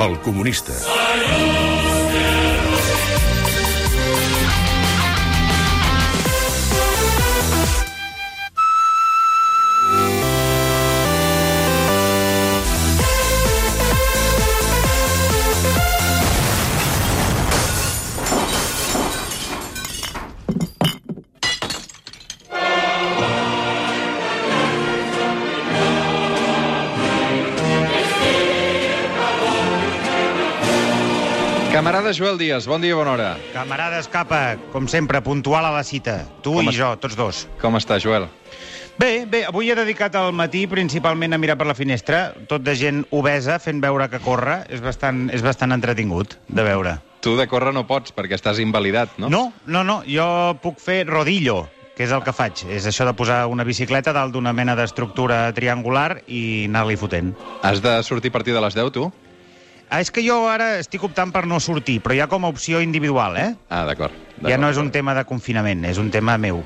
El comunista. Camarada Joel Díaz, bon dia, bona hora. Camarada Escapa, com sempre, puntual a la cita. Tu Com i es- jo, tots dos. Com està, Joel? Bé, bé, avui he dedicat el matí principalment a mirar per la finestra, tot de gent obesa fent veure que corre. És bastant, és bastant entretingut de veure. Tu de córrer no pots, perquè estàs invalidat, no? No, no, no, jo puc fer rodillo, que és el que faig. És això de posar una bicicleta dalt d'una mena d'estructura triangular i anar-li fotent. Has de sortir a partir de les 10, tu? Ah, és que jo ara estic optant per no sortir, però ja com a opció individual, eh? Ah, d'acord. Ja no és un tema de confinament, és un tema meu.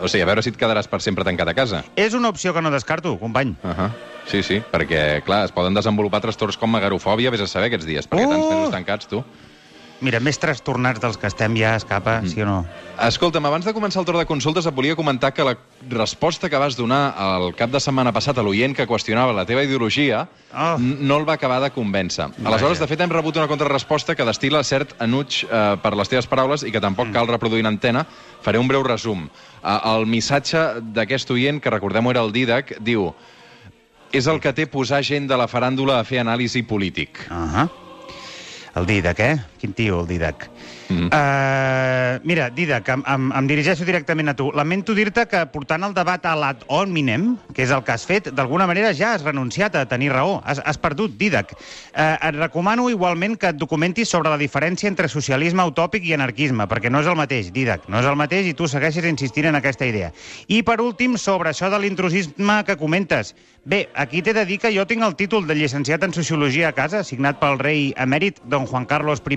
O sigui, a veure si et quedaràs per sempre tancat a casa. És una opció que no descarto, company. Uh -huh. Sí, sí, perquè, clar, es poden desenvolupar trastorns com agarofòbia, vés a saber aquests dies, perquè Oh! tants mesos tancats, tu. Mira, més trastornats dels que estem ja, escapa, mm. sí o no? Escolta'm, abans de començar el torn de consultes et volia comentar que la resposta que vas donar el cap de setmana passat a l'oient que qüestionava la teva ideologia Oh. no el va acabar de convèncer. Aleshores, de fet, hem rebut una contrarresposta que destila cert enuig eh, per les teves paraules i que tampoc mm. cal reproduir en antena. Faré un breu resum. Eh, el missatge d'aquest oient, que recordem-ho era el Didac, diu és el que té posar gent de la faràndula a fer anàlisi polític. Uh -huh. El Didac, eh? Quin tio, el Didac. Mm. Uh, mira, Didac, em, em, em dirigeixo directament a tu. Lamento dir-te que portant el debat a l'ad hominem, que és el que has fet, d'alguna manera ja has renunciat a tenir raó. Has, has perdut, Didac. Uh, et recomano igualment que et documentis sobre la diferència entre socialisme utòpic i anarquisme, perquè no és el mateix, Didac. No és el mateix i tu segueixes insistint en aquesta idea. I, per últim, sobre això de l'intrusisme que comentes. Bé, aquí t'he de dir que jo tinc el títol de llicenciat en Sociologia a casa, signat pel rei emèrit don Juan Carlos I.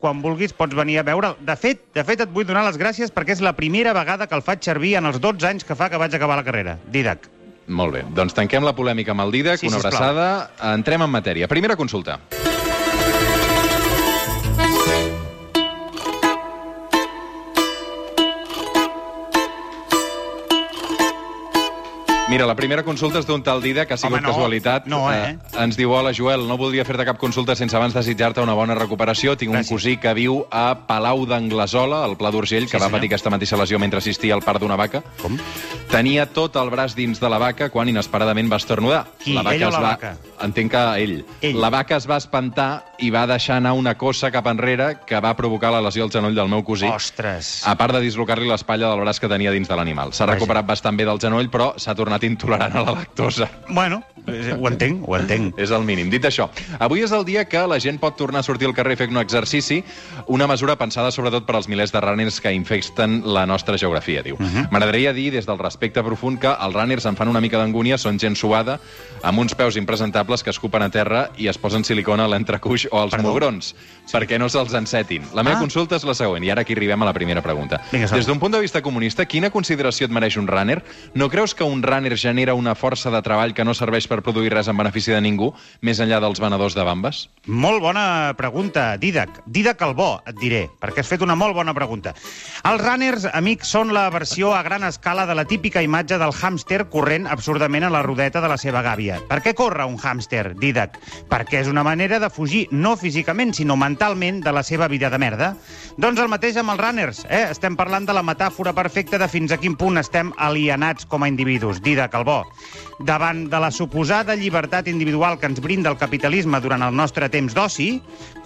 Quan vulguis pots venir a veure'l. De fet, de fet, et vull donar les gràcies perquè és la primera vegada que el faig servir en els 12 anys que fa que vaig acabar la carrera. Didac. Molt bé, doncs tanquem la polèmica amb el Didac, Sí, una sisplau. abraçada, entrem en matèria. Primera consulta. Mira, la primera consulta és d'un tal Dida, que ha sigut Home, no. casualitat. No, eh? ens diu, hola, Joel, no voldria fer-te cap consulta sense abans desitjar-te una bona recuperació. Tinc Gràcies. un cosí que viu a Palau d'Anglesola, al Pla d'Urgell, que Sí, va senyor. patir aquesta mateixa lesió mentre assistia al part d'una vaca. Com? Tenia tot el braç dins de la vaca quan inesperadament va estornudar. Qui, la vaca ell o la va... vaca? Entenc que ell. Ell. La vaca es va espantar i va deixar anar una cossa cap enrere que va provocar la lesió al genoll del meu cosí. Ostres. A part de dislocar-li l'espatlla del braç que tenia dins de l'animal. S'ha recuperat bastant bé del genoll, però s'ha tornat intolerant a la lactosa. Bueno, eh, ho entenc, ho entenc. És el mínim. Dit això, avui és el dia que la gent pot tornar a sortir al carrer i fer un exercici, una mesura pensada sobretot per als milers de runners que infecten la nostra geografia, diu. M'agradaria dir, des del respecte profund, que els runners em fan una mica d'angúnia, són gent suada, amb uns peus impresentables que escupen a terra i es posen silicona a l'entrecuix o als Perdó? mugrons, perquè no se'ls encetin. La meva Ah. consulta és la següent, i ara aquí arribem a la primera pregunta. Vinga. Des d'un punt de vista comunista, quina consideració et mereix un runner? No creus que un runner genera una força de treball que no serveix per produir res en benefici de ningú, més enllà dels venedors de bambes? Molt bona pregunta, Didac. Didac el bo, et diré, perquè has fet una molt bona pregunta. Els runners, amics, són la versió a gran escala de la típica imatge del hàmster corrent absurdament a la rodeta de la seva gàbia. Per què corre un hàmster, Didac? Perquè és una manera de fugir, no físicament, sinó mentalment, de la seva vida de merda. Doncs el mateix amb els runners, eh? Estem parlant de la metàfora perfecta de fins a quin punt estem alienats com a individus, Didac el bo. Davant de la suposada llibertat individual que ens brinda el capitalisme durant el nostre temps d'oci,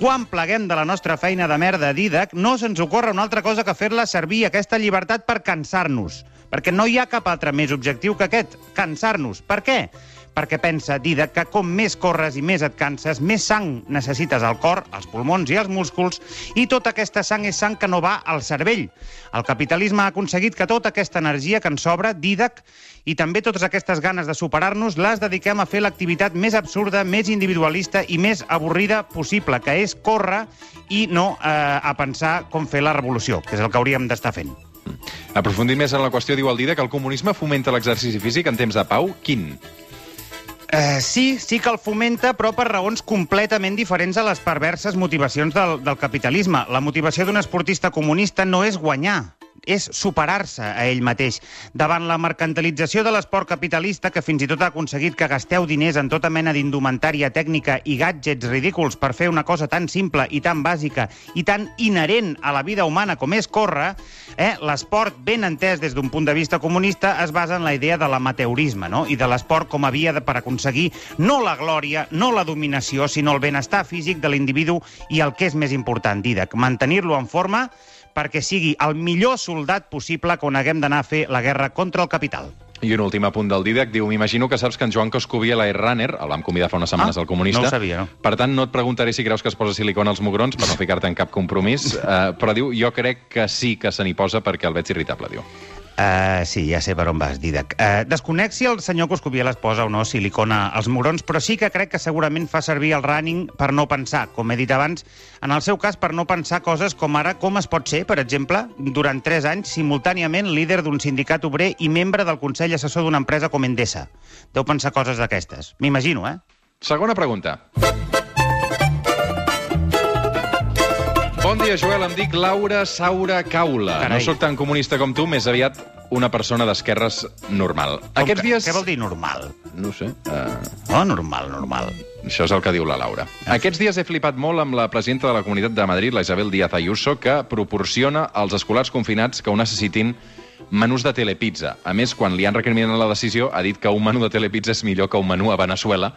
quan pleguem de la nostra feina de merda Didac, no se'ns ocorre una altra cosa que fer-la servir aquesta llibertat per cansar-nos. Perquè no hi ha cap altre més objectiu que aquest, cansar-nos. Per què? Perquè pensa, Didac, que com més corres i més et canses, més sang necessites al cor, als pulmons i als músculs, i tota aquesta sang és sang que no va al cervell. El capitalisme ha aconseguit que tota aquesta energia que ens sobra, Didac, i també totes aquestes ganes de superar-nos, les dediquem a fer l'activitat més absurda, més individualista i més avorrida possible, que és córrer i no eh, a pensar com fer la revolució, que és el que hauríem d'estar fent. Aprofundint més en la qüestió, diu el Dida que el comunisme fomenta l'exercici físic en temps de pau. Quin? Uh, sí, sí que el fomenta, però per raons completament diferents a les perverses motivacions del, del capitalisme. La motivació d'un esportista comunista no és guanyar, és superar-se a ell mateix. Davant la mercantilització de l'esport capitalista, que fins i tot ha aconseguit que gasteu diners en tota mena d'indumentària tècnica i gadgets ridículs per fer una cosa tan simple i tan bàsica i tan inherent a la vida humana com és córrer, eh, l'esport ben entès des d'un punt de vista comunista es basa en la idea de l'amateurisme no? i de l'esport com a via de, per aconseguir no la glòria, no la dominació, sinó el benestar físic de l'individu i el que és més important, Didac, mantenir-lo en forma perquè sigui el millor soldat possible quan haguem d'anar a fer la guerra contra el capital. I un últim apunt del Didac, diu, m'imagino que saps que en Joan Coscubiela és runner, el vam convidar fa unes setmanes Ah, al comunista. no sabia, no. Per tant, no et preguntaré si creus que es posa silicona als mugrons, per no ficar-te en cap compromís, uh, però diu, jo crec que sí que se n'hi posa perquè el veig irritable, diu. Uh, sí, ja sé per on vas, Didac. Uh, desconec si el senyor Coscubiela es posa o no silicona als mugrons, però sí que crec que segurament fa servir el running per no pensar, com he dit abans, en el seu cas per no pensar coses com ara com es pot ser, per exemple, durant 3 anys, simultàniament líder d'un sindicat obrer i membre del Consell Assessor d'una empresa com Endesa. Deu pensar coses d'aquestes. M'imagino, eh? Segona pregunta. Bon dia, Joel. Em dic Laura Saura Caula. Carai. No sóc tan comunista com tu, més aviat una persona d'esquerres normal. Com Aquests que- dies... Què vol dir normal? No sé. Uh, Oh, normal, normal. això és el que diu la Laura. Aquests dies he flipat molt amb la presidenta de la Comunitat de Madrid, la Isabel Díaz Ayuso, que proporciona als escolars confinats que ho necessitin menús de telepizza. A més, quan li han recriminat la decisió, ha dit que un menú de telepizza és millor que un menú a Venezuela,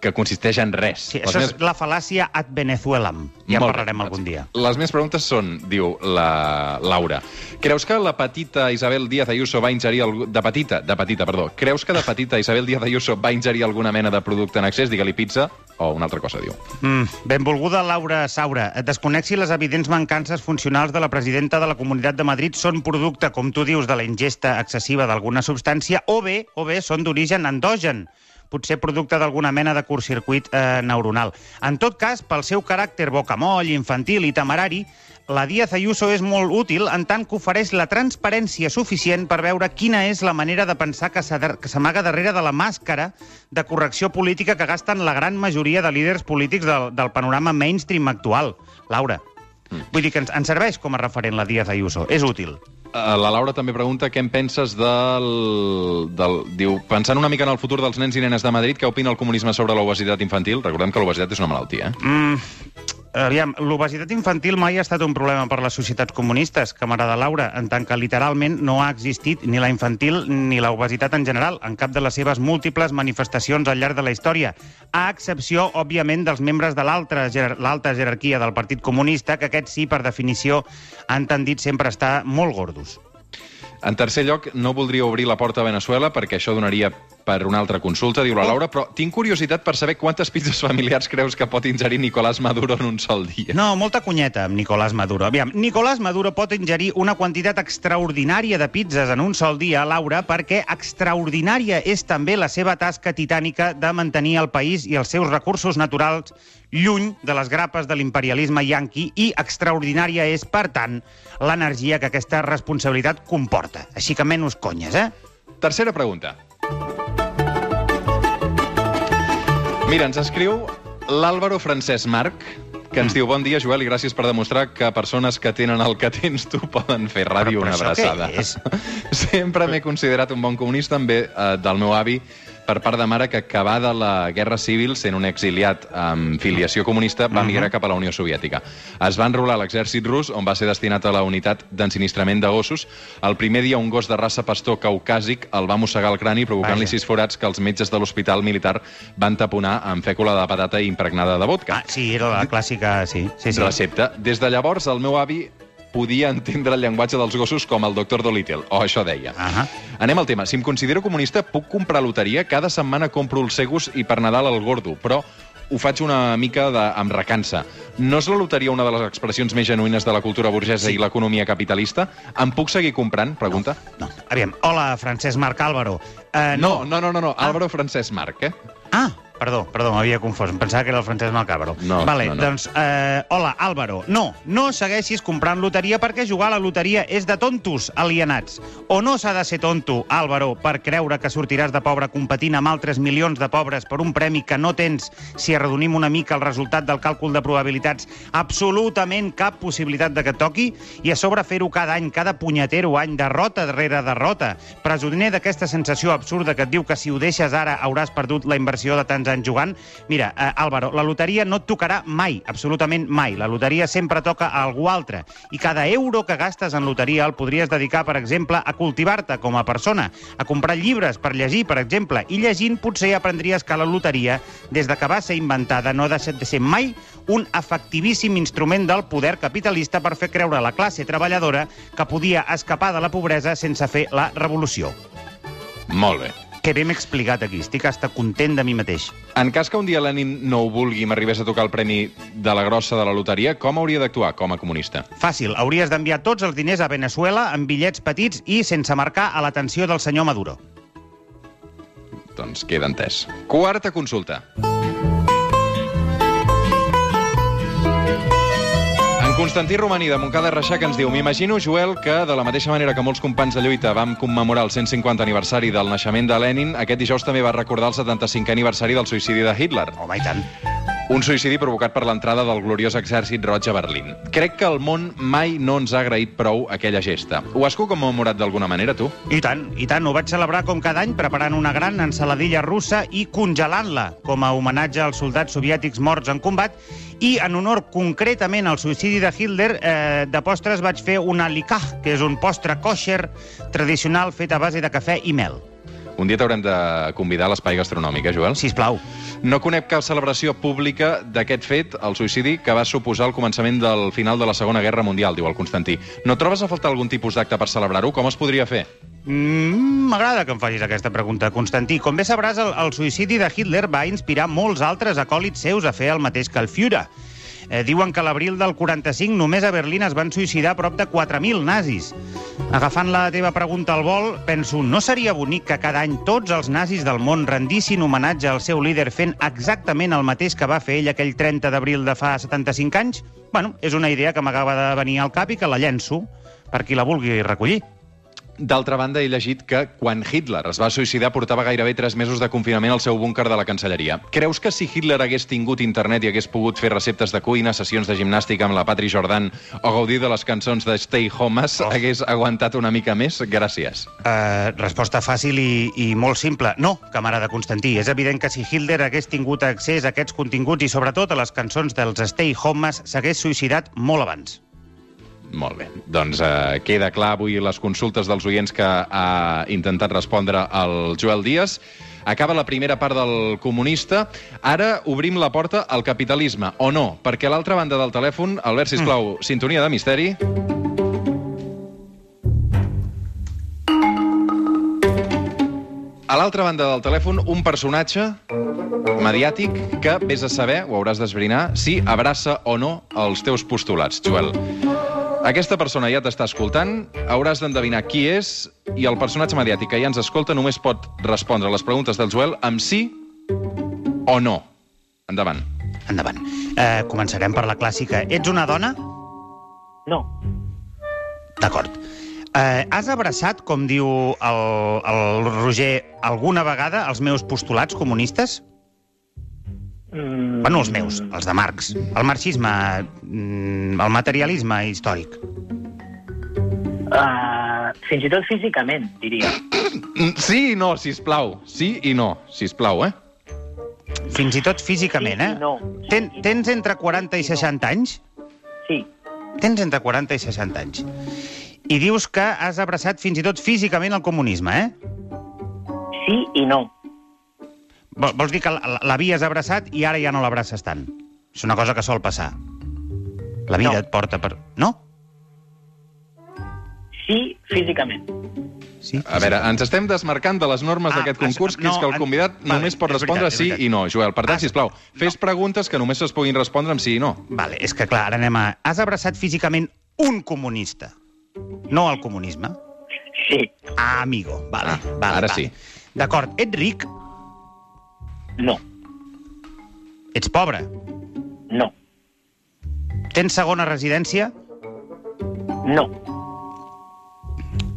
que consisteix en res. Sí, Les això meves- és la fal·làcia ad Venezuelam. Ja en Molt bé, parlarem doncs. algun dia. Les meves preguntes són, diu la Laura, creus que la petita Isabel Díaz Ayuso va ingerir... Algú... De petita, de petita, perdó. Creus que de petita Isabel Díaz Ayuso va ingerir alguna mena de producte en excés, digue-li pizza, o una altra cosa, diu? Mm, benvolguda Laura Saura. Et desconec si les evidents mancances funcionals de la presidenta de la Comunitat de Madrid són producte, com tu dius, de la ingesta excessiva d'alguna substància, o bé, o bé són d'origen endogen potser producte d'alguna mena de curtcircuit eh, neuronal. En tot cas, pel seu caràcter bocamoll, infantil i temerari, la Díaz Ayuso és molt útil en tant que ofereix la transparència suficient per veure quina és la manera de pensar que s'amaga darrere de la màscara de correcció política que gasten la gran majoria de líders polítics del, del panorama mainstream actual. Laura, vull dir que ens, ens serveix com a referent la Díaz Ayuso. És útil. Uh, la Laura també pregunta què en penses del, del... Diu, pensant una mica en el futur dels nens i nenes de Madrid, què opina el comunisme sobre l'obesitat infantil? Recordem que l'obesitat és una malaltia, eh? Mm, aviam, l'obesitat infantil mai ha estat un problema per les societats comunistes, camarada Laura, en tant que literalment no ha existit ni la infantil ni l'obesitat en general, en cap de les seves múltiples manifestacions al llarg de la història, a excepció, òbviament, dels membres de l'alta jerarquia del Partit Comunista, que aquests sí, per definició, han tendit sempre a estar molt gordos. En tercer lloc, no voldria obrir la porta a Venezuela perquè això donaria per una altra consulta, diu la Oh. Laura, però tinc curiositat per saber quantes pizzas familiars creus que pot ingerir Nicolás Maduro en un sol dia. No, molta cunyeta amb Nicolás Maduro. Aviam, Nicolás Maduro pot ingerir una quantitat extraordinària de pizzas en un sol dia, Laura, perquè extraordinària és també la seva tasca titànica de mantenir el país i els seus recursos naturals lluny de les grapes de l'imperialisme yanqui i extraordinària és, per tant, l'energia que aquesta responsabilitat comporta. Així que menys conyes, eh? Tercera pregunta. Mira, ens escriu l'Àlvaro Francesc Marc, que ens diu bon dia, Joel, i gràcies per demostrar que persones que tenen el que tens tu poden fer ràdio Però- però una abraçada. Sempre m'he considerat un bon comunista, ve eh, del meu avi per part de mare que acabada la Guerra Civil, sent un exiliat amb filiació comunista, va migrar cap a la Unió Soviètica. Es va enrolar a l'exèrcit rus, on va ser destinat a la unitat d'ensinistrament de gossos. El primer dia, un gos de raça pastor caucàsic el va mossegar el crani, provocant-li sis forats que els metges de l'hospital militar van taponar amb fècula de patata impregnada de vodka. Ah, sí, era la clàssica... Sí, sí, sí. Recepta. Des de llavors, el meu avi podia entendre el llenguatge dels gossos com el doctor Dolittle, o això deia. Ahà. Anem al tema. Si em considero comunista, puc comprar loteria? Cada setmana compro el Segus i per Nadal el Gordo, però ho faig una mica de, amb recança. No és la loteria una de les expressions més genuïnes de la cultura burgesa Sí. i l'economia capitalista? Em puc seguir comprant? Pregunta. No. Aviam, hola, Francesc Marc Álvaro. Uh, No, no, no, no, no. Álvaro Francesc Marc, eh? Ah, perdó, perdó, m'havia confós. Em pensava que era el Francesc Malcàbaro. No, vale, no, no. doncs, eh, hola, Álvaro. No, no segueixis comprant loteria perquè jugar a la loteria és de tontos alienats. O no s'ha de ser tonto, Álvaro, per creure que sortiràs de pobre competint amb altres milions de pobres per un premi que no tens si arredonim una mica el resultat del càlcul de probabilitats absolutament cap possibilitat de que toqui i a sobre fer-ho cada any, cada punyetero any, derrota darrere derrota, presoner d'aquesta sensació absurda que et diu que si ho deixes ara hauràs perdut la inversió de tants anys jugant. Mira, eh, Álvaro, la loteria no et tocarà mai, absolutament mai. La loteria sempre toca a algú altre. I cada euro que gastes en loteria el podries dedicar, per exemple, a cultivar-te com a persona, a comprar llibres per llegir, per exemple, i llegint potser aprendries que la loteria, des de que va ser inventada, no ha deixat de ser mai un efectivíssim instrument del poder capitalista per fer creure a la classe treballadora que podia escapar de la pobresa sense fer la revolució. Molt bé. Que bé m'he explicat aquí, estic hasta content de mi mateix. En cas que un dia Lenin no ho vulgui i m'arribés a tocar el premi de la grossa de la loteria, com hauria d'actuar com a comunista? Fàcil, hauries d'enviar tots els diners a Venezuela en bitllets petits i sense marcar a l'atenció del senyor Maduro. Doncs queda entès. Quarta consulta. Constantí Romaní, de Montcada Reixac, ens diu M'imagino, Joel, que de la mateixa manera que molts companys de lluita vam commemorar el 150 aniversari del naixement de Lenin, aquest dijous també va recordar el 75è aniversari del suïcidi de Hitler. Home, i tant. Un suïcidi provocat per l'entrada del gloriós exèrcit roig a Berlín. Crec que el món mai no ens ha agraït prou aquella gesta. Ho has commemorat d'alguna manera, tu? I tant, i tant. Ho vaig celebrar com cada any preparant una gran ensaladilla russa i congelant-la com a homenatge als soldats soviètics morts en combat i en honor concretament al suïcidi de Hitler, eh, de postres vaig fer una likah, que és un postre kosher tradicional fet a base de cafè i mel. Un dia t'haurem de convidar a l'espai gastronòmic, eh, Joel? Si plau. No conec cap celebració pública d'aquest fet, el suïcidi, que va suposar el començament del final de la Segona Guerra Mundial, diu el Constantí. No trobes a faltar algun tipus d'acte per celebrar-ho? Com es podria fer? Mm, M'agrada que em facis aquesta pregunta, Constantí. Com bé sabràs, el, el suïcidi de Hitler va inspirar molts altres acòlits seus a fer el mateix que el Führer. Eh, diuen que l'abril del 45 només a Berlín es van suïcidar prop de 4.000 nazis. Agafant la teva pregunta al vol, penso, no seria bonic que cada any tots els nazis del món rendissin homenatge al seu líder fent exactament el mateix que va fer ell aquell 30 d'abril de fa 75 anys? Bueno, és una idea que m'acaba de venir al cap i que la llenço per qui la vulgui recollir. D'altra banda, he llegit que quan Hitler es va suïcidar portava gairebé 3 mesos de confinament al seu búnquer de la Cancelleria. Creus que si Hitler hagués tingut internet i hagués pogut fer receptes de cuina, sessions de gimnàstica amb la Patri Jordan o gaudir de les cançons de Stay Homes, Oh. hagués aguantat una mica més? Gràcies. Uh, resposta fàcil i, i molt simple. No, camarada Constantí. És evident que si Hitler hagués tingut accés a aquests continguts i sobretot a les cançons dels Stay Homes, s'hagués suïcidat molt abans. Molt bé. Doncs eh, queda clar avui les consultes dels oients que ha intentat respondre el Joel Díaz. Acaba la primera part del comunista. Ara obrim la porta al capitalisme, o no? Perquè a l'altra banda del telèfon, Albert, sisplau, mm. sintonia de misteri. A l'altra banda del telèfon, un personatge mediàtic que, vés a saber, ho hauràs d'esbrinar, si abraça o no els teus postulats, Joel. Aquesta persona ja t'està escoltant, hauràs d'endevinar qui és, i el personatge mediàtic que ja ens escolta només pot respondre a les preguntes del Joel amb sí o no. Endavant. Endavant. Uh, començarem per la clàssica. Ets una dona? No, D'acord. Uh, has abraçat, com diu el, el Roger, alguna vegada els meus postulats comunistes? Mm, Bueno, els meus, els de Marx. El marxisme, mm, el materialisme històric. Uh, fins i tot físicament, diria. Sí i no, sisplau. Sí i no, sisplau, eh? Fins i tot físicament, Sí eh? i no. Sí Ten, i no. tens entre 40 i Sí i no. 60 anys? Sí, Tens entre 40 i 60 anys. I dius que has abraçat fins i tot físicament el comunisme, eh? sí i no. Vol- Vols dir que l'havies abraçat i ara ja no l'abraces tant? És una cosa que sol passar. La vida No. et porta per... No? Sí, físicament. Sí? A veure, ens estem desmarcant de les normes Ah, d'aquest es- concurs, que és no, que el en- convidat vale, només pot és respondre veritat, és sí i no. Joel, per tant, Ah, sisplau, fes preguntes que només es puguin respondre amb sí i no. Vale, és que clar, ara anem a... Has abraçat físicament un comunista, no el comunisme? Sí, Ah, amigo, vale. Ah, vale ara vale. sí. D'acord, ets ric? No. Ets pobre. No. Tens segona residència. No.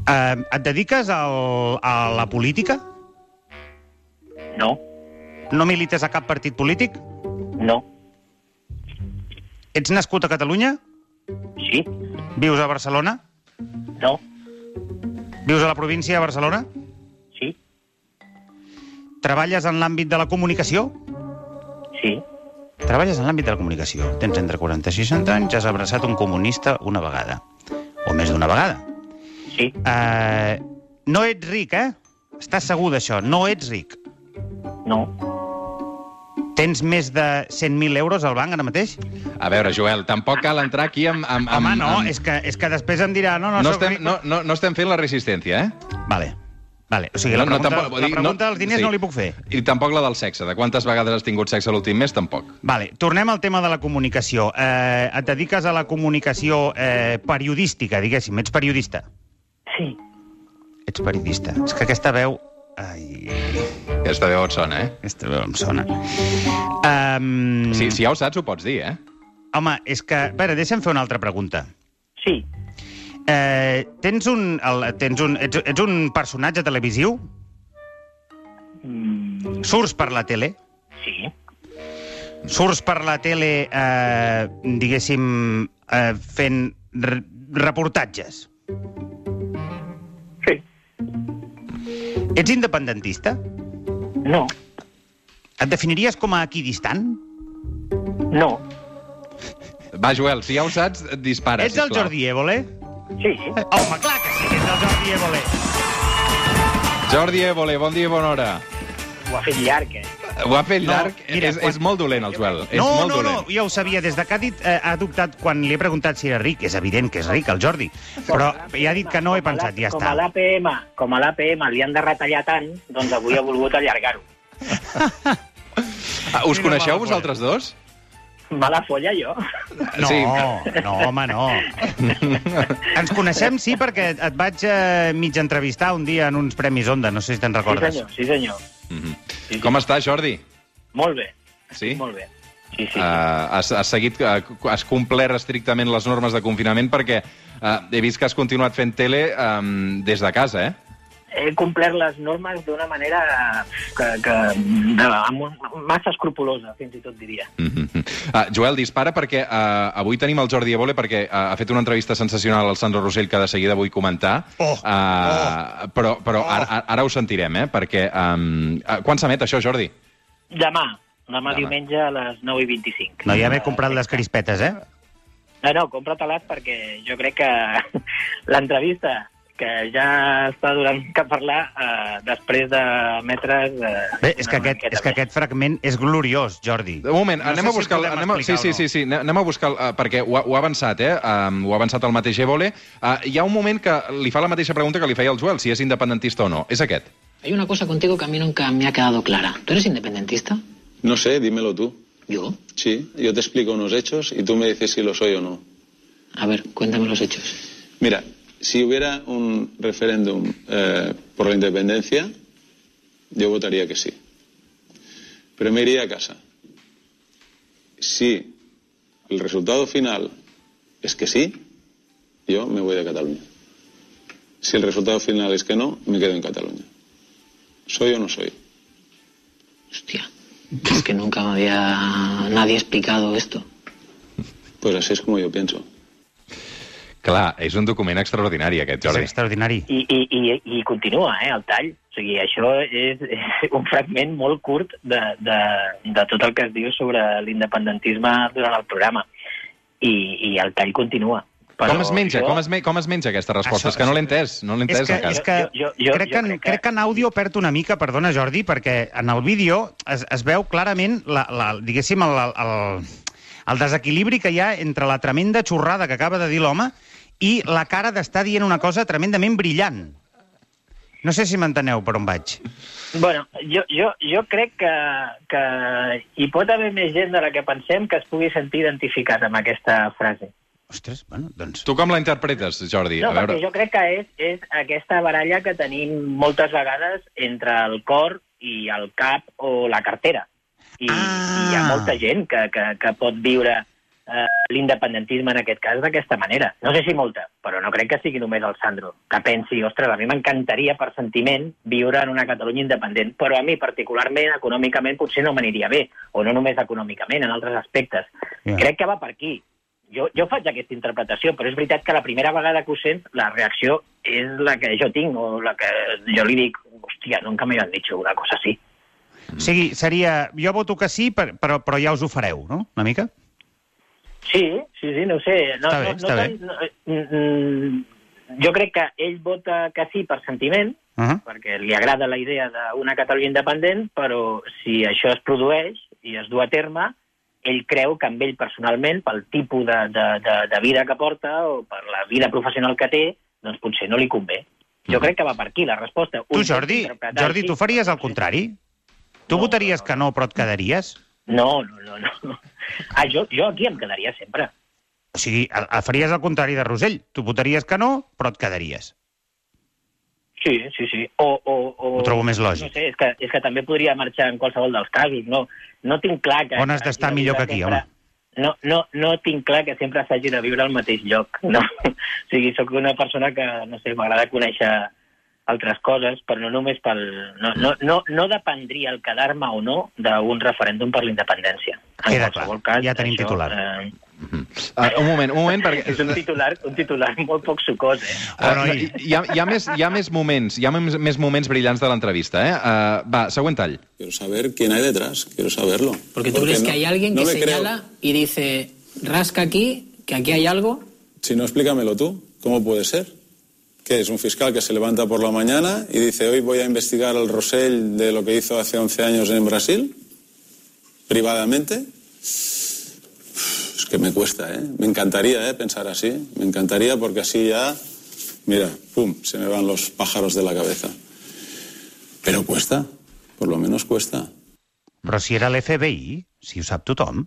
Eh, et dediques al, a la política? No. No milites a cap partit polític? No. Ets nascut a Catalunya? Sí. Vius a Barcelona? No. Vius a la província de Barcelona? Sí. Treballes en l'àmbit de la comunicació? Sí. Treballes en l'àmbit de la comunicació. Tens entre 40 i 60 anys, has abraçat un comunista una vegada. O més d'una vegada. Sí. Uh, no ets ric, eh? Estàs segur d'això. No ets ric. No. Tens més de 100.000 euros al banc ara mateix? A veure, Joel, tampoc cal entrar aquí amb... amb, amb Home, no, amb... és que, és que després em dirà... No, no, No estem, ric. no, no, no estem fent la resistència, eh? Vale. Vale. O sigui, la No, no, pregunta, tampoc- la pregunta no- dels diners sí. no li puc fer. I tampoc la del sexe. De quantes vegades has tingut sexe l'últim mes, tampoc. Vale, tornem al tema de la comunicació. Eh, et dediques a la comunicació eh, periodística, diguéssim. Ets periodista? Sí. Ets periodista. És que aquesta veu... Ai, Aquesta veu et sona, eh? aquesta veu em sona. Um, Si, si ja ho saps, ho pots dir, eh? Home, és que... A veure, deixa'm fer una altra pregunta. Sí. Eh, tens un... El, tens un ets, ets un personatge televisiu? Mm, Surts per la tele? sí. Surts per la tele, eh, diguéssim, eh, fent re reportatges? Sí. Ets independentista? No. Et definiries com a equidistant? No. Va, Joel, si ja ho saps, dispara, Ets el sisplau. Jordi Évole? Sí. Home, clar que sí ets el Jordi Évole. Jordi Évole, bon dia i bona hora. Ho ha fet llarg, eh? Ho ha fet No, llarg. mira, és, quan- és molt dolent, el Joel. És No, molt no, dolent. no, ja ho sabia. Des de que ha, dit, eh, ha adoptat, quan li he preguntat si era ric, és evident que és ric, el Jordi. Però ja ha dit que no, he Com pensat, la- ja com està. a l'APM, com a l'APM li han de retallar tant, doncs avui ha volgut allargar-ho. Ah, us coneixeu vosaltres dos? Mala folla, jo. No, Sí. no, home, no. Ens coneixem, sí, perquè et vaig eh, mig entrevistar un dia en uns Premis Onda, no sé si te'n Sí, recordes. senyor, sí, senyor. Mhm. Sí, sí. Com està, Jordi? Molt bé. Sí? Molt bé. Sí, sí. Uh, has, has seguit, uh, has complert estrictament les normes de confinament perquè uh, he vist que has continuat fent tele um, des de casa, eh? He complert les normes d'una manera que, que de, amb un, massa escrupulosa, fins i tot diria. Mm -hmm. uh, Joel, dispara perquè uh, avui tenim el Jordi Evole perquè uh, ha fet una entrevista sensacional al Sandro Rossell que de seguida vull comentar. Oh, uh, Però, però Oh. ara, ara ho sentirem, eh? Perquè... Um, uh, quan s'emet això, Jordi? Demà, demà Demà. diumenge a les 9 i 25. No, ja m'he comprat les crispetes, eh? No, no, compra-te-les perquè jo crec que l'entrevista que ja està donant que parlar eh, després d'emetre's... Eh, Bé, és que, aquest, és que aquest fragment és gloriós, Jordi. Un moment, No anem sé a si buscar... podem anem a, sí, sí, sí, sí, anem a buscar... Uh, perquè ho, ha- ho ha avançat, eh? Um, ho ha avançat el mateix Evole. Uh, hi ha un moment que li fa la mateixa pregunta que li feia el Joel, si és independentista o no. És aquest. Hay una cosa contigo que a mí nunca me ha quedado clara. ¿Tú eres independentista? No sé, dímelo tú. ¿Yo? Sí, yo te explico unos hechos y tú me dices si lo soy o no. A ver, cuéntame los hechos. Mira, si hubiera un referéndum eh, por la independencia, yo votaría que sí. Pero me iría a casa. Si el resultado final es que sí, yo me voy de Cataluña. Si el resultado final es que no, me quedo en Cataluña. ¿Soy o no soy? Hostia, es que nunca me había nadie explicado esto. Pues así es como yo pienso. Clar, és un document extraordinari, aquest, És Jordi. extraordinari. I, i, i, I continua, eh, el tall. O sigui, això és, és un fragment molt curt de, de, de tot el que es diu sobre l'independentisme durant el programa. I, I el tall continua. Però Com es menja? jo- Com es, me com es menja aquesta resposta? Això- és que no l'he entès, no l'he És entès que, encara. és que Jo- jo- jo- crec, jo que, en- crec que- crec que en àudio perd una mica, perdona Jordi, perquè en el vídeo es, es veu clarament, la, la, diguéssim, el, el, el desequilibri que hi ha entre la tremenda xorrada que acaba de dir l'home i la cara d'estar dient una cosa tremendament brillant. No sé si m'enteneu per on vaig. Bueno, jo, jo, jo crec que, que hi pot haver més gent de la que pensem que es pugui sentir identificat amb aquesta frase. Ostres, bueno, doncs... Tu com la interpretes, Jordi? No, a veure... perquè jo crec que és, és aquesta baralla que tenim moltes vegades entre el cor i el cap o la cartera. I, Ah. i hi ha molta gent que, que, que pot viure eh, l'independentisme en aquest cas d'aquesta manera. No sé si molta, però no crec que sigui només el Sandro, que pensi, ostres, a mi m'encantaria per sentiment viure en una Catalunya independent, però a mi particularment, econòmicament, potser no m'aniria bé, o no només econòmicament, en altres aspectes. Ja. Crec que va per aquí. Jo, jo faig aquesta interpretació, però és veritat que la primera vegada que ho sents, la reacció és la que jo tinc, o la que jo li dic, hòstia, nunca me han dicho una cosa así. O sigui, seria... Jo voto que sí, per, però, però ja us ho fareu, no? Una mica? Sí, sí, sí, no ho sé. No, Està bé, no, està no bé. no, mm, mm, jo crec que ell vota que sí per sentiment, Uh -huh. perquè li agrada la idea d'una Catalunya independent, però si això es produeix i es du a terme, ell creu que amb ell personalment, pel tipus de, de, de, de vida que porta o per la vida professional que té, doncs potser no li convé. Jo crec que va per aquí la resposta. Tu, Un Jordi, Jordi, tu faries el no contrari? Tu No, votaries no, que no, però et quedaries? No, no, no. no. Ah, jo, jo aquí em quedaria sempre. O sigui, el- el faries el contrari de Rosell. Tu votaries que no, però et quedaries. Sí, sí, sí. O, o, o, Ho trobo més lògic. No sé, és que, és que també podria marxar en qualsevol dels casos. No, no tinc clar que... On has d'estar millor que aquí, sempre- No, no, no tinc clar que sempre s'hagi de viure al mateix lloc. No? O sigui, sóc una persona que, no sé, m'agrada conèixer altres coses, però no només pel... No, no, no, no dependria el quedar-me o no d'un referèndum per la independència. En Queda qualsevol clar. cas, Ja tenim això, titular. Eh, Uh, un moment, un moment, perquè... és un titular, un titular molt poc sucós, eh? Uh, Bueno, no, i- hi, ha, hi, ha més, hi ha més moments, hi ha més, més moments brillants de l'entrevista, eh? Uh, va, següent tall. Quiero saber quién hay detrás, quiero saberlo. Porque tú crees no- que hay alguien no que creo. señala y dice, rasca aquí, que aquí hay algo. Si no, explícamelo tú. ¿Cómo puede ser? ¿Qué es? ¿Un fiscal que se levanta por la mañana y dice hoy voy a investigar al Rosell de lo que hizo hace 11 años en Brasil? ¿Privadamente? Es que me cuesta, ¿eh? Me encantaría ¿eh? pensar así. Me encantaría porque así ya, mira, pum, se me van los pájaros de la cabeza. Pero cuesta, por lo menos cuesta. Però si era l'FBI, si ho sap tothom.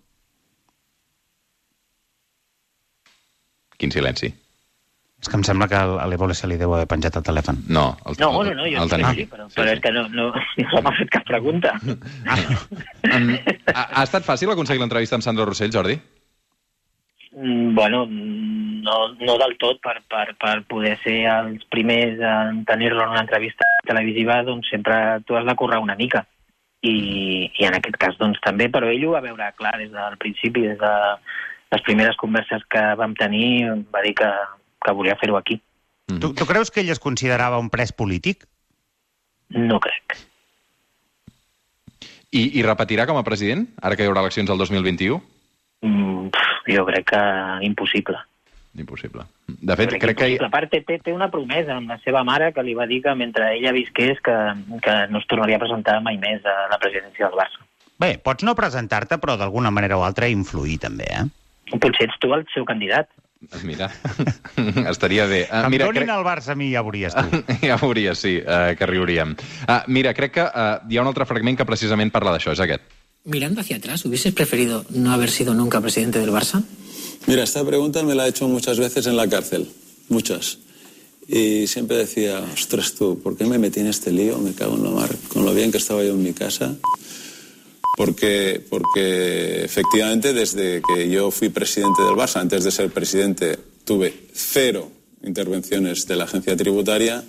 Quin silenci. És que em sembla que a l'Evole se li deu haver penjat el telèfon. No, el, No, no, no, jo el sí, tenim. sí, però, però és que no, no, no m'ha fet cap pregunta. Um, ha, ha estat fàcil aconseguir l'entrevista amb Sandro Rossell, Jordi? Mm, bueno, no, no del tot, per, per, per poder ser els primers en tenir-lo en una entrevista televisiva, doncs sempre tu has de currar una mica. I, I en aquest cas, doncs també, però ell ho va veure clar des del principi, des de les primeres converses que vam tenir, va dir que, que volia fer-ho aquí. Tu, tu creus que ell es considerava un pres polític? No crec. I, I repetirà com a president, ara que hi haurà eleccions el 2021? Mm, pf, jo crec que impossible. Impossible. De fet, Crec, crec que... A part, té, té, té una promesa amb la seva mare que li va dir que mentre ella visqués que, que no es tornaria a presentar mai més a la presidència del Barça. Bé, pots no presentar-te, però d'alguna manera o altra influir, també, eh? Potser ets tu el seu candidat. Mira, estaria bé. Uh, Em mira, donin crec... el Barça a mi, ja veuries tu. ja veuries, sí, uh, que riuríem. Uh, mira, crec que uh, hi ha un altre fragment que precisament parla d'això, és aquest. Mirando hacia atrás, ¿hubieses preferido no haber sido nunca presidente del Barça? Mira, esta pregunta me la he hecho muchas veces en la cárcel, muchas. Y siempre decía, ostras tú, ¿por qué me metí en este lío? Me cago en la mar, con lo bien que estaba yo en mi casa. Porque, porque efectivamente desde que yo fui presidente del Barça, antes de ser presidente, tuve cero intervenciones de la agencia tributaria.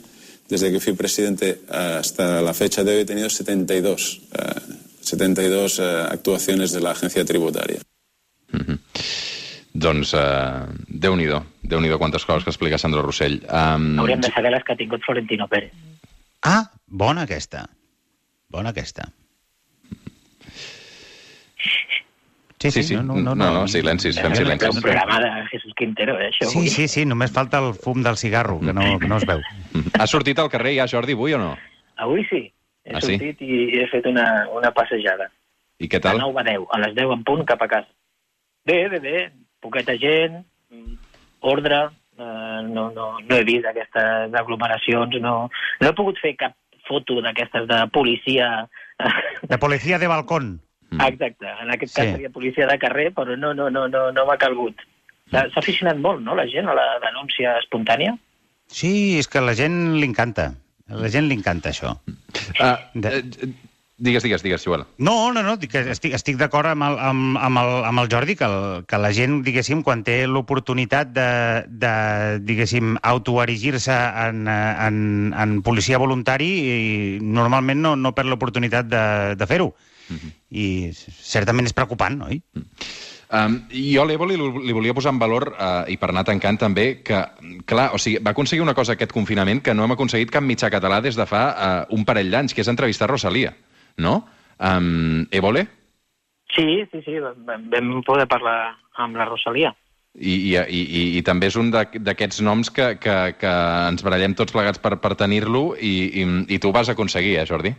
Desde que fui presidente hasta la fecha de hoy he tenido 72, eh, 72 eh, actuaciones de la agencia tributaria. Doncs, uh, Déu-n'hi-do, déu nhi déu quantes coses que explica Sandro Rossell. Um, Hauríem de saber les que ha tingut Florentino Pérez. Ah, bona aquesta. Bona aquesta. Sí, Sí, sí, no, no, no, silencis, fem És silencis. un programa de Jesús Quintero, eh, això. Sí, sí, sí, només falta el fum del cigarro, que no, que no es veu. Ha sortit al carrer ja, Jordi, avui o no? Avui sí. He Ah, sí? sortit i he fet una, una passejada. I què tal? 9 a 10, a les 10 en punt cap a casa. Bé, bé, bé, poqueta gent, mm, ordre, eh, no, no, no he vist aquestes aglomeracions, no, no he pogut fer cap foto d'aquestes de policia... De policia de balcón. Exacte, en aquest cas Sí. seria policia de carrer, però no, no, no, no, no m'ha calgut. S'ha s'ha aficionat molt, no?, la gent a la denúncia espontània. Sí, és que a la gent li encanta. A la gent li encanta això. Uh, De- uh, Digues, digues, digues, Joel. No, no, no, dic que estic, estic d'acord amb, el, amb, amb, el, amb el Jordi, que, el, que la gent, diguéssim, quan té l'oportunitat de, de, diguéssim, autoerigir-se en, eh, en, en policia voluntari, i normalment no, no perd l'oportunitat de, de fer-ho. I certament és preocupant, oi? Um, jo a l'Evo li, li volia posar en valor, uh, i per anar tancant també, que, clar, o sigui, va aconseguir una cosa aquest confinament que no hem aconseguit cap mitjà català des de fa uh, un parell d'anys, que és entrevistar Rosalia, no? Um, Évole? Sí, sí, sí, vam, poder parlar amb la Rosalia. I, i, i, i, i també és un d'aqu- d'aquests noms que, que, que ens barallem tots plegats per, per tenir-lo i, i, i tu ho vas aconseguir, eh, Jordi?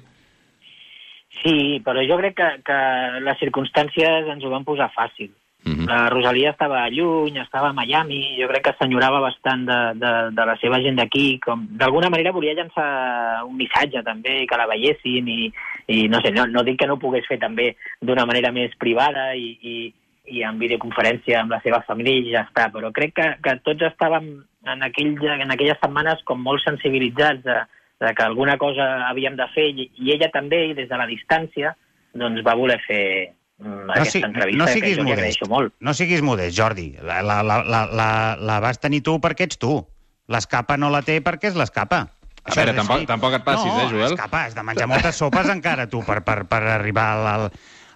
Sí, però jo crec que, que les circumstàncies ens ho van posar fàcil. Mhm. La Rosalia estava lluny, estava a Miami, jo crec que s'enyorava bastant de, de, de la seva gent d'aquí, com d'alguna manera volia llançar un missatge també, que la veiessin i, i no sé, no, no dic que no ho pogués fer també d'una manera més privada i, i, i en videoconferència amb la seva família i ja està, però crec que, que tots estàvem en, aquell, en aquelles setmanes com molt sensibilitzats de, de que alguna cosa havíem de fer i, i ella també, i des de la distància, doncs va voler fer mm, aquesta si- entrevista no que siguis jo li modest. molt. No siguis modest, Jordi. La, la, la, la, la, la vas tenir tu perquè ets tu. L'escapa no la té perquè és l'escapa. A veure, tampoc- tampoc et passis, no, eh, Joel? l'escapa, has de menjar moltes sopes encara, tu, per, per, per arribar al,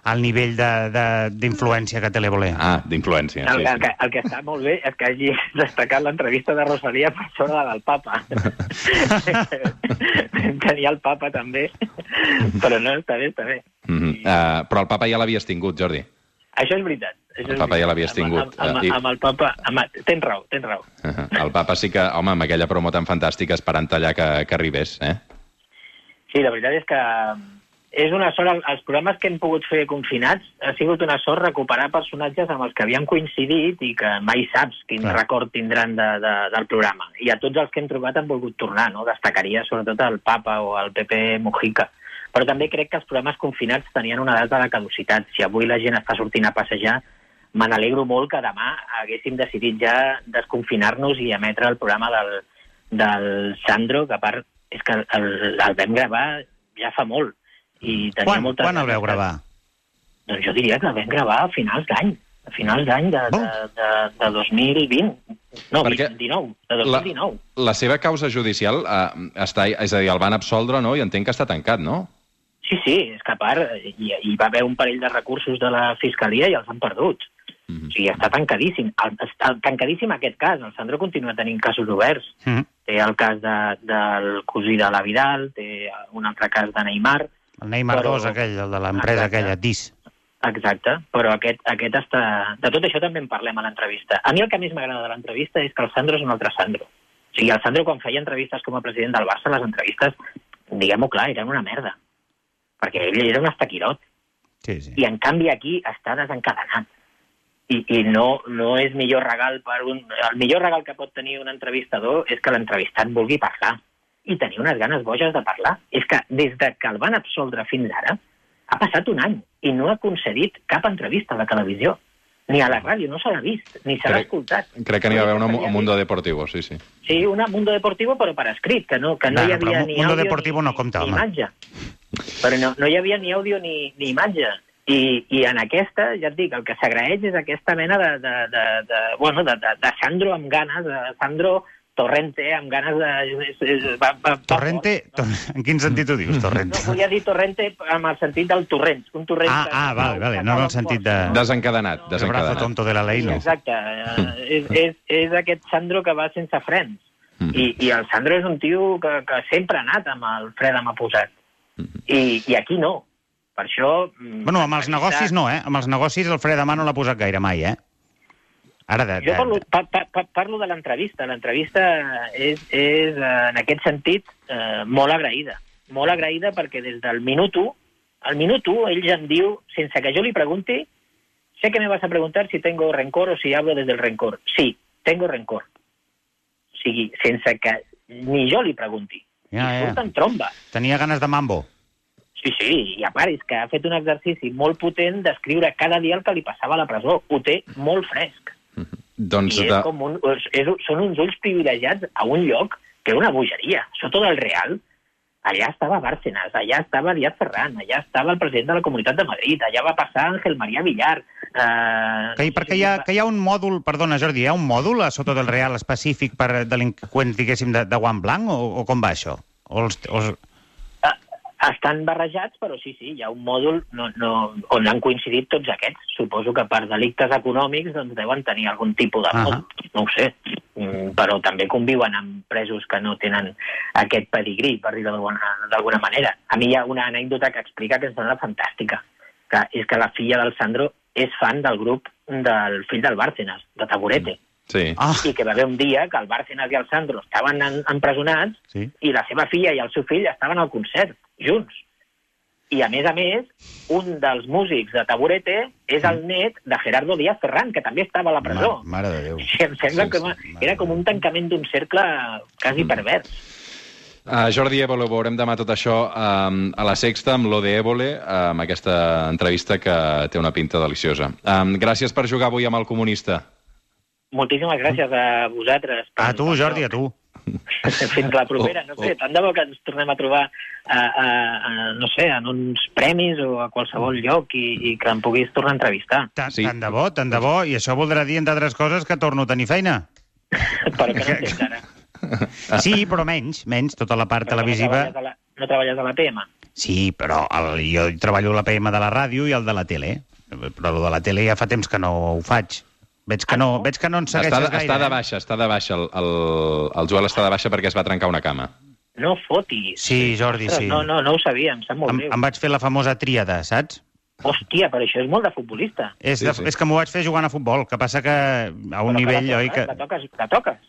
al, nivell de- de- d'influència que té l'Evolé. Ah, d'influència, El, sí, el, sí. que, el que està molt bé és que hagi destacat l'entrevista de Rosalia per sobre la del papa. Tenia el papa també, però no, està bé, està bé. Mm -hmm. uh, però el papa ja l'havies tingut, Jordi. Això és veritat. Això El papa ja l'havies Amb- tingut. Amb, amb, I- amb el papa... Amb, tens raó, tens raó. Uh -huh. El papa sí que, home, amb aquella promo tan fantàstica esperant allà que, que arribés, eh? Sí, la veritat és que és una sort, el- els programes que hem pogut fer confinats ha sigut una sort recuperar personatges amb els que havíem coincidit i que mai saps quin Clar. record tindran de, de, del programa. I a tots els que hem trobat han volgut tornar, no? Destacaria sobretot el Papa o el Pepe Mujica. Però també crec que els programes confinats tenien una data de caducitat. Si avui la gent està sortint a passejar, me n'alegro molt que demà haguéssim decidit ja desconfinar-nos i emetre el programa del, del Sandro, que a part és que el, el vam gravar ja fa molt. I tenia Quan, moltes quan el veu gravar? Doncs jo diria que el vam gravar a finals d'any, a finals d'any de, de, de, de 2020. No, Perquè 19, de La, 2019. la seva causa judicial eh, està, és a dir, el van absoldre, no? I entenc que està tancat, no? Sí, sí, és que a part hi, hi va haver un parell de recursos de la Fiscalia i els han perdut. Mhm. O sigui, està tancadíssim. El, està tancadíssim aquest cas. El Sandro continua tenint casos oberts. Mm. Té el cas de, del cosí de la Vidal, té un altre cas de Neymar, El Neymar Però- 2, aquell, el de l'empresa aquella, DIS. Exacte, però aquest, aquest està... De tot això també en parlem a l'entrevista. A mi el que més m'agrada de l'entrevista és que el Sandro és un altre Sandro. O sigui, el Sandro, quan feia entrevistes com a president del Barça, les entrevistes, diguem-ho clar, eren una merda. Perquè ell era un estaquirot. Sí, sí. I, en canvi, aquí està desencadenat. I, i no, no és millor regal per un... El millor regal que pot tenir un entrevistador és que l'entrevistat vulgui parlar i tenir unes ganes boges de parlar. És que des de que el van absoldre fins ara ha passat un any i no ha concedit cap entrevista a la televisió. Ni a la ràdio, no se l'ha vist, ni se l'ha escoltat. Crec que n'hi va haver una a Mundo Deportivo, sí, sí. Sí, una Mundo Deportivo, però per escrit, que no, que no Bueno, hi havia ni Mundo Deportivo ni, no compta, ni home. imatge. Però no, no hi havia ni àudio ni, ni imatge. I, I en aquesta, ja et dic, el que s'agraeix és aquesta mena de, de, de, de, bueno, de, de, de Sandro amb ganes, de Sandro Torrente amb ganes de... Va, va, va Torrente, fort, tor en quin sentit ho dius, no? Torrente? no, volia dir Torrente amb el sentit del torrent. Un torrent Ah, ah, vale, vale, no en el amb sentit de- no? Desencadenat, El brazo desencadenat. tonto de la ley, Sí, no. exacte. Eh, és, és, és aquest Sandro que va sense frens. Mhm. I, I el Sandro és un tio que, que sempre ha anat amb el fre de mà posat. Mhm. I, I aquí no. Per això... mm, Bueno, amb els negocis no, eh? Amb els negocis el fre de mà no l'ha posat gaire mai, eh? Ara, de, Jo parlo, de, pa, pa, pa, parlo de l'entrevista. L'entrevista és, és, eh, en aquest sentit, eh, molt agraïda. Molt agraïda perquè des del minut 1, al minut 1, ell ja em diu, sense que jo li pregunti, sé que me vas a preguntar si tengo rencor o si hablo desde el rencor. Sí, tengo rencor. O sigui, sense que ni jo li pregunti. Ja, I ja. surt en tromba. tenia ganes de mambo. Sí, sí, i a part és que ha fet un exercici molt potent d'escriure cada dia el que li passava a la presó. Ho té molt fresc. Doncs I és de... com un, és, és, són uns ulls privilegiats a un lloc que és una bogeria. Sota del real allà estava Bárcenas, allà estava Díaz Ferran, allà estava el president de la Comunitat de Madrid, allà va passar Ángel María Villar... Eh, Que, perquè hi ha, que hi ha un mòdul, perdona Jordi, hi ha un mòdul a sota del Real específic per delinqüents, diguéssim, de, de guant blanc, o, o com va això? O els, o els... Estan barrejats, però sí, sí, hi ha un mòdul no, no, on han coincidit tots aquests. Suposo que per delictes econòmics doncs, deuen tenir algun tipus de mòdul, no ho sé. Mm, Però també conviuen amb presos que no tenen aquest pedigrí, per dir-ho d'alguna manera. A mi hi ha una anècdota que explica que em sembla fantàstica, que és que la filla del Sandro és fan del grup del fill del Bárcenas, de Taburete. Sí. Ah, i que va haver un dia que el Bárcenas i el Sandro estaven en, empresonats sí. i la seva filla i el seu fill estaven al concert, junts. I, a més a més, un dels músics de Taburete és el net de Gerardo Díaz Ferran, que també estava a la presó. Ma- Mare de Déu. Sí, em sembla Sí, que era com un tancament d'un cercle quasi pervers. Uh, Jordi Évole, ho veurem demà tot això um, a la Sexta amb l'Ode Évole, uh, amb aquesta entrevista que té una pinta deliciosa. Um, gràcies per jugar avui amb el comunista. Moltíssimes gràcies a vosaltres. per- A tu, Jordi, a tu. Fins la propera, no Oh, sé, tant de bo que ens tornem a trobar a, a, a, no sé, en uns premis o a qualsevol lloc i, i que em puguis tornar a entrevistar. Tant, Sí. tant de bo, tant de bo, i això voldrà dir, entre altres coses, que torno a tenir feina. Però que no tens ara. Sí, però menys, menys, tota la part Però televisiva. No treballes, a la, no treballes a la PM. Sí, però el, jo treballo a la PM de la ràdio i el de la tele. Però el de la tele ja fa temps que no ho faig. Veig que no, veig que no en segueixes Està, gaire. està de eh? baixa, està de baixa. El, el, el Joel està de baixa perquè es va trencar una cama. No fotis. Sí, Jordi, sí. No, no, no ho sabia, em sap molt Em, greu. em vaig fer la famosa tríada, saps? Hòstia, però això és molt de futbolista. És, Sí, de, sí. és que m'ho vaig fer jugant a futbol, que passa que a un Però nivell, que la oi, que... La toques, la toques.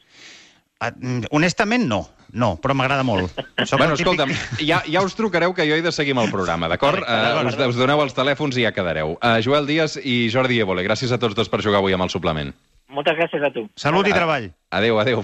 Ah, mm, Honestament, no. No, però m'agrada molt. Soc bueno, típic- escolta'm, ja, ja us trucareu que jo he de seguir amb el programa, d'acord? Uh, us, us doneu els telèfons i ja quedareu. Uh, Joel Díaz i Jordi Évole, gràcies a tots dos per jugar avui amb el suplement. Moltes gràcies a tu. Salut i treball. Adéu, adéu.